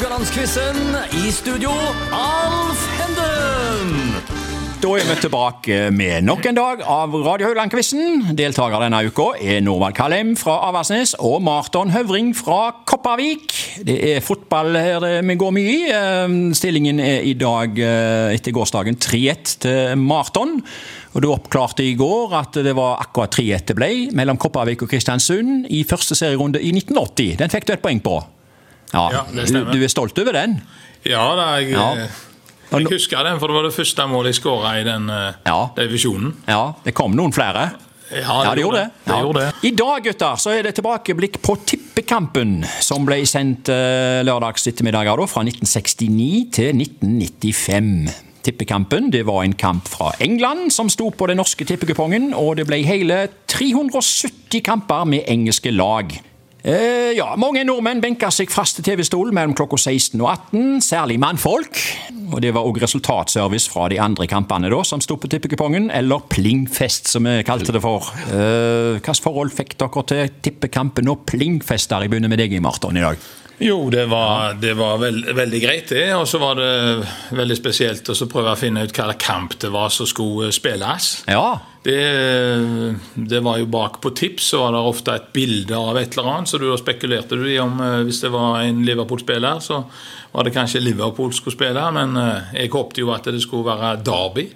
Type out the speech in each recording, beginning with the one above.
Rogalandsquizen. I studio, Alf Henden. Da er vi tilbake med nok en dag av Radio Haugland-quizen. Deltaker denne uka er Norvald Kalem fra Avaldsnes og Marton Høvring fra Kopervik. Det er fotball her vi går mye i. Eh, Stillingen er i dag eh, etter gårsdagen 3-1 til Marton. Og Du oppklarte i går at det var akkurat 3-1 det ble mellom Kopervik og Kristiansund i første serierunde i 1980. Den fikk du et poeng på. Ja, det du, du er stolt over den? Ja, da, jeg, Ja. eh, jeg husker den, for det var det første målet jeg skåra i den eh, Ja. divisjonen. Ja, det kom noen flere. Ja, Ja, det gjorde det. Det Ja. gjorde det. I dag gutter, så er det tilbakeblikk på Tippekampen, som ble sendt uh, lørdags ettermiddager da, fra 1969 til 1995. Tippekampen det var en kamp fra England som sto på den norske tippekupongen, og det ble hele 370 kamper med engelske lag. Eh, ja, Mange nordmenn benka seg fast til TV-stolen mellom klokka 16 og 18, særlig mannfolk. Og Det var òg resultatservice fra de andre kampene da, som sto på tippekupongen, eller plingfest, som vi kalte det for. Eh, Hvilket forhold fikk dere til tippekampen og plingfester? Jeg begynner med deg, Marton, i dag. Jo, det var, det var veld, veldig greit, det. Og så var det veldig spesielt å prøve å finne ut hva kamp det var som skulle spilles. Ja, Det, det var jo bak på tips, så var det ofte et bilde av et eller annet. Så da spekulerte du i om eh, hvis det var en Liverpool-spiller, så var det kanskje Liverpool skulle spille. Men eh, jeg håpte jo at det skulle være Derby.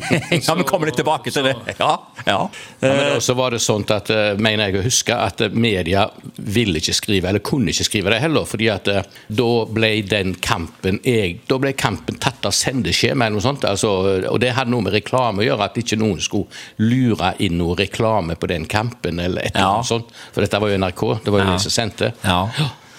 ja vi kommer litt tilbake til det. Ja, ja. Ja, så var det sånt at, eh, mener jeg å huske, at eh, media ville ikke skrive, eller kunne ikke skrive det heller. fordi at eh, da ble den kampen jeg, da ble kampen tatt av sendeskjema eller noe sånt. Altså, og det hadde noe med reklame å gjøre, at ikke noen skulle lure inn noe reklame på den kampen. eller et eller Ja. annet sånt. For dette var jo NRK, det var jo Ja. de som sendte. Ja.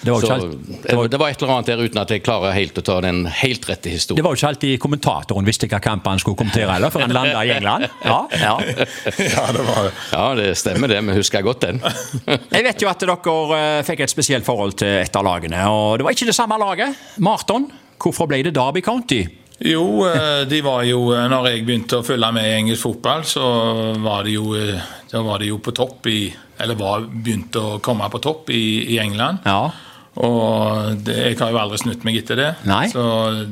Det var Så, ikke alt- det var- det var et eller annet der uten at jeg klarer helt å ta den helt rette historien. Det var jo ikke alltid kommentatoren visste hva kamp han skulle kommentere, heller, før han landa i England. Ja, ja. Ja, det var det. Ja, det stemmer det, vi husker godt den. Jeg vet jo at dere eh, fikk et spesielt forhold til et av lagene, og det var ikke det samme laget. Marton, hvorfor ble det Derby County? Jo, eh, de var jo eh, Når jeg begynte å følge med i engelsk fotball, så var de jo, var de jo på topp i Eller var begynte å komme på topp i, i England. Ja. Og det, jeg har jo aldri snudd meg etter det. Nei. Så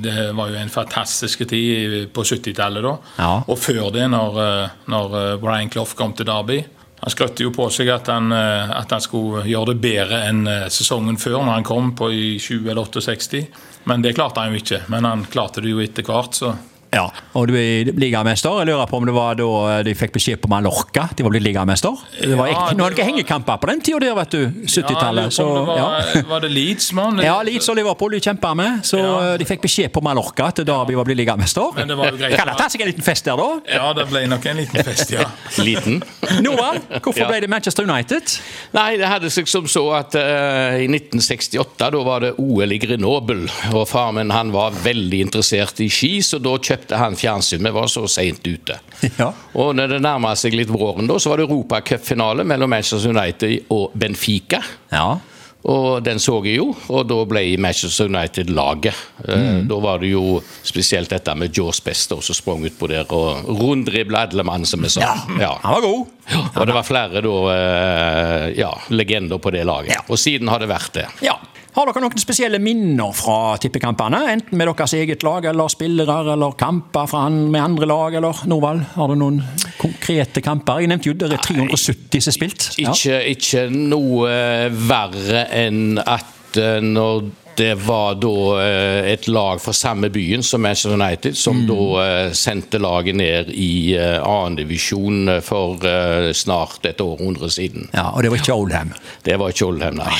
det var jo en fantastisk tid på 70-tallet da. Ja. Og før det, når, eh, når eh, Brian Clough kom til Derby. Han skrøtte jo på seg at han, eh, at han skulle gjøre det bedre enn sesongen før, når han kom på i 20 eller 68. Men det klarte han jo ikke. Men han klarte det jo etter hvert, så ja. Og du er ligamester. Jeg lurer på om det var da de fikk beskjed på Mallorca de var blitt ligamester? Det var ikke noen var- hengekamper på den tida der, vet du. 70-tallet. Ja, ja. var, det Leeds, mann? Ja, Leeds og Liverpool de kjempa med, så Ja. eh, de fikk beskjed på Mallorca at Derby var blitt ligamester. Men det var jo greit. Kan det ta seg en liten fest der, da? Ja, det ble nok en liten fest, ja. Liten. Noah, hvorfor Ja. ble det Manchester United? Nei, det hadde seg som så at uh, i 1968 da var det OL i Grenoble. Og far min han var veldig interessert i ski, så da kjøpte han fjernsyn. Vi var så seint ute. Ja. Og når det nærma seg litt våren, da, så var det europacupfinale mellom Manchester United og Benfica. Ja. Og den så jeg jo, og da ble Manchester United laget. Mm. Da var det jo spesielt dette med George Bester som sprang utpå der og runddribla alle mann, som vi sa. Ja. Han var god. Og det var flere da, eh, ja, legender på det laget. Ja. Og siden har det vært det. Ja. Har dere noen spesielle minner fra tippekampene? Enten med deres eget lag, eller spillere, eller kamper med andre lag, eller Norvald? Har du noen konkrete kamper? Jeg nevnte jo det er 370 som er spilt. Ja. Ikke, ikke noe eh, verre enn at eh, når det var da eh, et lag fra samme byen som Manchester United, som Mm. da eh, sendte laget ned i eh, annendivisjon for eh, snart et århundre siden. Ja, og det var ikke Oldham. Det var ikke Oldham, nei.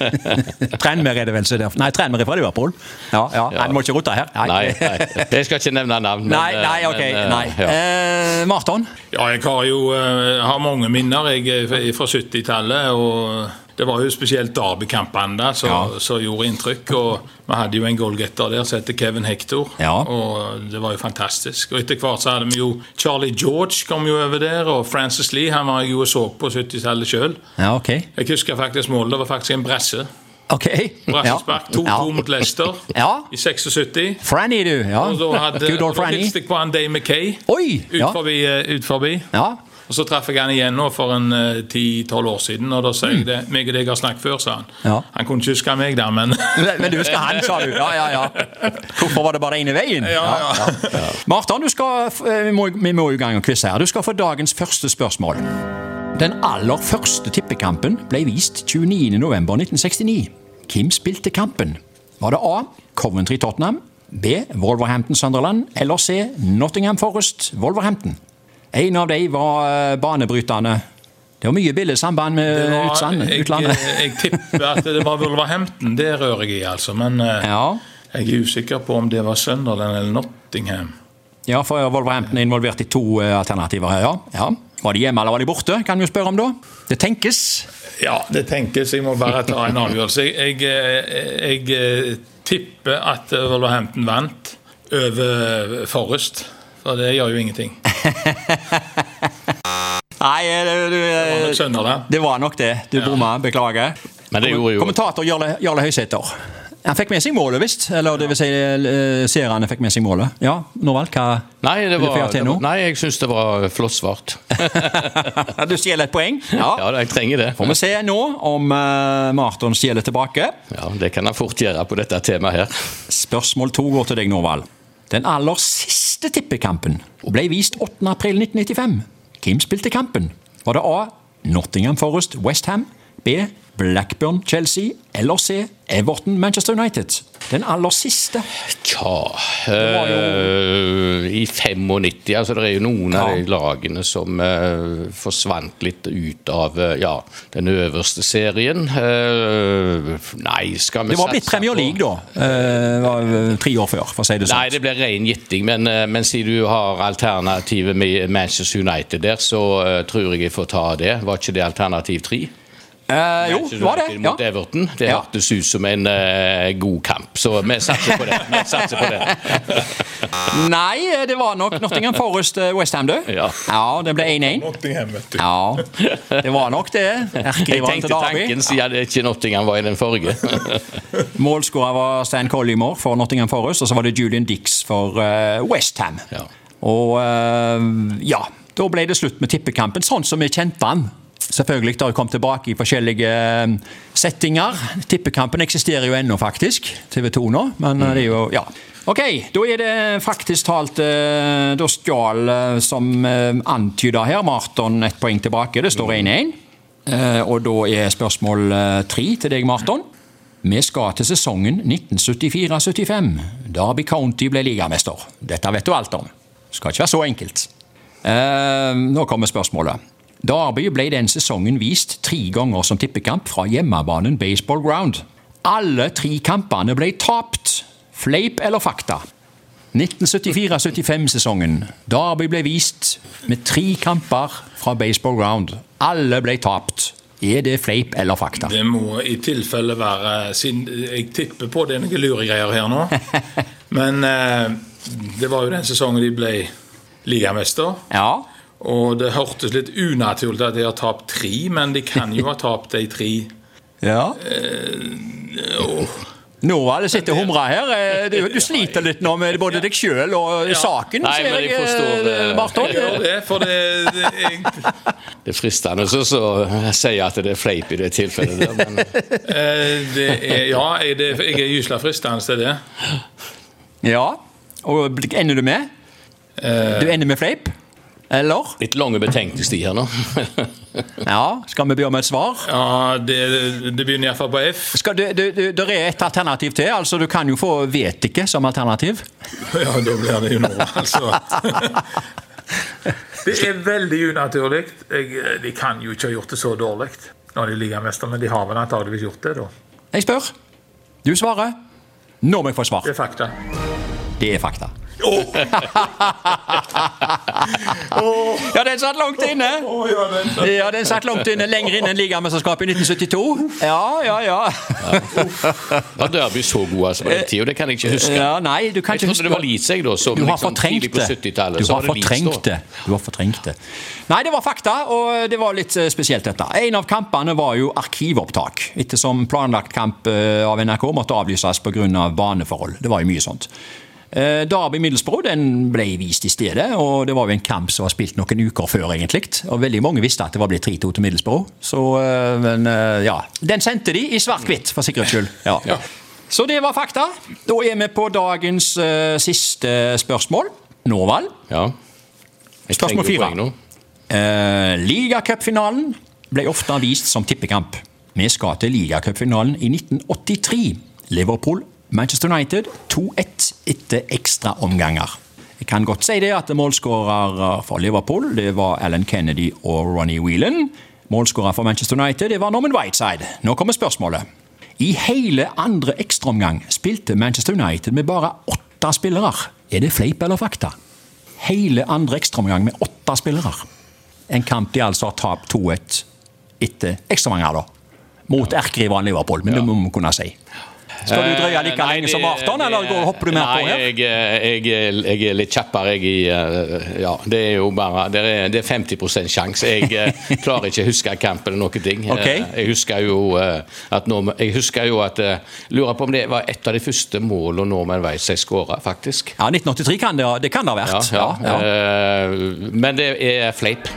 Trenmer er det vel? så det er- Nei, Trenmer er fra Liverpool. Ja, ja. Nei, du må ikke rote her. nei, nei. Jeg skal ikke nevne navn. men, Nei, nei, ok. men, eh, nei. ja. Eh, Marton? Ja, jeg har jo har mange minner jeg, er fra 70-tallet. og Det var jo spesielt derbykampene der som Ja. gjorde inntrykk. og Vi hadde jo en goalgetter der som heter Kevin Hector. Ja. og Det var jo fantastisk. og Etter hvert så hadde vi jo Charlie George kom jo over der, og Francis Lee han var jeg jo og så på 70-tallet sjøl. Ja, ok. Jeg husker faktisk målet. Det var faktisk en bresse. Ok. Brassespark 2-2 Ja. mot Leicester Ja. i 76. Franny, du. Ja. Og da hadde Good old da hilste jeg på han Dame McKay ut Ja. forbi. eh, Ut forbi. ja. Og Så traff jeg han igjen nå for en eh, ti-tolv år siden, og da sa jeg det. Meg og deg har snakket før, sa han. Ja. Han kunne ikke huske meg der, men Men du husker han, sa du. Ja, ja, ja. Hvorfor var det bare ene veien? Ja, ja. Martin, du skal, eh, vi må, vi må i gang med quiz her. Du skal få dagens første spørsmål. Den aller første tippekampen ble vist 29.11.1969. Hvem spilte kampen? Var det A. Coventry Tottenham, B. Wolverhampton Sunderland eller C. Nottingham Forest Wolverhampton? En av de var eh, banebrytende. Det var mye billesamband med var- utsand- jeg, utlandet. jeg tipper at det var Wolverhampton. Det rører jeg i, altså. Men eh, Ja. jeg er usikker på om det var Sunderland eller Nottingham. Ja, for Wolverhampton er involvert i to eh, alternativer her, ja. ja. Var de hjemme eller var de borte, kan vi spørre om da. Det tenkes. Ja, det tenkes. Jeg må bare ta en avgjørelse. Jeg, jeg, jeg eh, tipper at eh, Wolverhampton vant over Forrest, For det gjør jo ingenting. Nei, du du, Det var nok du, det var nok det. Du bomma, beklager. Men det gjorde jo Kommentator Jarle, Jarle Høysæter. Han fikk med seg målet, visst. Eller det vil si, eh, seerne fikk med seg målet. Ja, Norvald, hva Nei, det Vil du var, til nå? nei jeg syns det var flott svart. Du stjeler et poeng? Ja. Ja, jeg trenger det. Får vi se nå om uh, Marton stjeler tilbake. Ja, Det kan han fort gjøre på dette temaet her. Spørsmål to går til deg, Norvald. Den aller siste tippekampen og ble vist 8. april 1995. Hvem spilte kampen? Var det A. Nottingham Forest Westham? B. Blackburn Chelsea? Eller C. Everton Manchester United? Den aller siste. Tja var eh, I 95, altså det er jo noen av de lagene som uh, forsvant litt ut av uh, ja, den øverste serien. Uh, nei, skal vi Det var blitt satse Premier på- League da. Var tre år før, for å si det sånn. Nei, det ble ren gitting, men, men siden du har alternativet med Manchester United der, så tror jeg jeg får ta det. Var ikke det alternativ tre? Eh, jo, det var det. Mot Ja. Everton. Det Ja. hørtes ut som en uh, god kamp, så vi satser på det. Vi satser på det. Nei, det var nok Nottingham Forest eh, Westham, du. Ja. ja, det ble 1-1. Nottingham, vet du. Ja, det var nok det. Jeg tenkte tanken siden ikke Nottingham var i den forrige. Målskårer var Stan Collymore for Nottingham Forest, og så var det Julian Dix for uh, Westham. Ja. Og uh, ja, da ble det slutt med tippekampen, sånn som vi kjente den. Selvfølgelig har det kommet tilbake i forskjellige eh, settinger. Tippekampen eksisterer jo ennå, faktisk. TV 2 nå, men eh, det er jo Ja. Ok, da er det faktisk talt eh, Da stjal, som antyda her, Marton et poeng tilbake. Det står 1-1. Eh, og da er spørsmål tre til deg, Marton. Vi skal til sesongen 1974-75. Derby County ble ligamester. Dette vet du alt om. Skal ikke være så enkelt. Nå kommer spørsmålet. Derby ble den sesongen vist tre ganger som tippekamp fra hjemmebanen Baseball Ground. Alle tre kampene ble tapt. Fleip eller fakta? 1974-75-sesongen. Derby ble vist med tre kamper fra Baseball Ground. Alle ble tapt. Er det fleip eller fakta? Det må i tilfelle være siden Jeg tipper på det er noen luregreier her nå. Men eh, det var jo den sesongen de ble ligamester. Ja. Og det hørtes litt unaturlig at de har tapt tre, men de kan jo ha tapt de tre. ja. Åh, Nå var det sitter og humrer her. Eh, Du, du sliter litt nå med både deg sjøl og Ja. saken, Nei, ser jeg, jeg forstår eh. Marton. jeg gjør det, for det, det jeg, Det er fristende så, si at det er fleip i det tilfellet der, men eh, det er, Ja, jeg, det, jeg er gysla fristende til det. Ja. Og ender du med? Du ender med fleip? Eller? litt lange betenkningstid her nå. Ja. Skal vi be om et svar? Ja, det, det begynner iallfall på F. Skal du, du, du, der er et alternativ til. altså Du kan jo få 'vet ikke' som alternativ. Ja, da blir det jo nå, altså. Det er veldig unaturlig. De kan jo ikke ha gjort det så dårlig når de er ligamester, men de har vel antageligvis gjort det, da. Jeg spør. Du svarer. Nå må jeg få svar. Det er fakta. Det er fakta. ja, den satt langt inne! Ja, den satt langt inne, Lenger inne enn ligamesterskapet i 1972. Ja, ja, ja. Var Derby så god altså på den tida? Det kan jeg ikke huske. ja nei, du kan Jeg ikke huske. det var seg da, som Du har liksom fortrengt det. Du har fortrengt det. Du har fortrengt det. Nei, det var fakta, og det var litt eh, spesielt, dette. En av kampene var jo arkivopptak, ettersom planlagt kamp eh, av NRK måtte avlyses pga. Av baneforhold. Det var jo mye sånt. Eh, Derby Middlesbrough den ble vist i stedet, og det var jo en kamp som var spilt noen uker før. egentlig. Og Veldig mange visste at det var blitt 3-2 til Middlesbrough, så eh, men eh, ja. Den sendte de i svart-hvitt, for sikkerhets skyld. Ja. Ja. Så det var fakta. Da er vi på dagens uh, siste spørsmål. Norvald. Ja. Spørsmål fire. Uh. Ligacupfinalen ble ofte vist som tippekamp. Vi skal til ligacupfinalen i 1983. Liverpool, Manchester United 2-1 etter ekstraomganger. Jeg kan godt si det at målskårer for Liverpool det var Alan Kennedy og Ronny Whelan. Målskårer for Manchester United det var Norman Whiteside. Nå kommer spørsmålet. I hele andre ekstraomgang spilte Manchester United med bare åtte spillere. Er det fleip eller fakta? Hele andre ekstraomgang med åtte spillere. En kamp de altså har tapt 2-1 etter ekstraomganger, da. Mot erkerivalen Liverpool, men det må vi kunne si. Skal du drøye like nei, lenge som Afton, eller går, hopper du mer nei, på her? Jeg, jeg, jeg er litt kjappere. Jeg, i, eh, ja, det er jo bare Det er, det er 50 sjanse. Jeg eh, klarer ikke å huske kampen eller noen ting. Ok. Eh, Jeg husker jo at Norman, Jeg husker jo at Lurer på om det var et av de første målene nordmenn vet seg skåra, faktisk. Ja, 1983 kan det, det kan det ha vært. ja. Ja, Men det er fleip.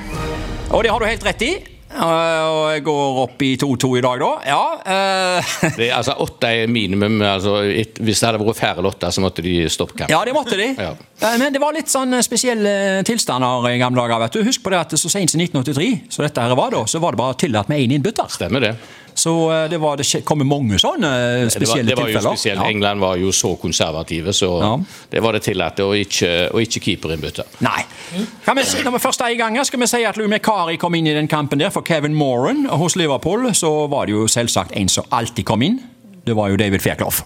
Og det har du helt rett i. Eh, Og jeg går opp i 2-2 i dag, da. Ja. eh, Det er, altså Åtte er minimum. Altså, et, hvis det hadde vært færre åtte, så måtte de stoppe kampen. Ja, det måtte de. Ja. Eh, Men det var litt sånn spesielle tilstander i gamle dager. vet du. Husk på det at så sent som 1983, så dette her var da, så var det bare tillatt med én innbytter. Stemmer det. Så eh, det, var, det kommer mange sånne spesielle Det var, det var jo spesielt. Ja. England var jo så konservative, så Ja. det var det tillatt å ikke, å ikke keeperinnbytte. Nei. Kan vi, når vi først er i gang, skal vi si at Lou Mekari kom inn i den kampen der for Kevin Moran. Hos Liverpool så var det jo selvsagt en som alltid kom inn. Det var jo David Fairclough.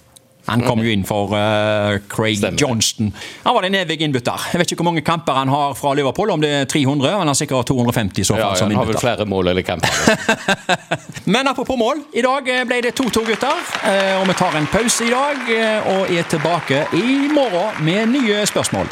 Han kom jo inn for uh, Craig Stemmer. Johnston. Han var en evig innbytter. Jeg vet ikke hvor mange kamper han har fra Liverpool, om det er 300, men han har sikkert 250 i så fall Ja, som han har vel flere mål eller kamper. Men apropos mål, i dag eh, ble det 2-2 gutter, eh, og vi tar en pause i dag og er tilbake i morgen med nye spørsmål.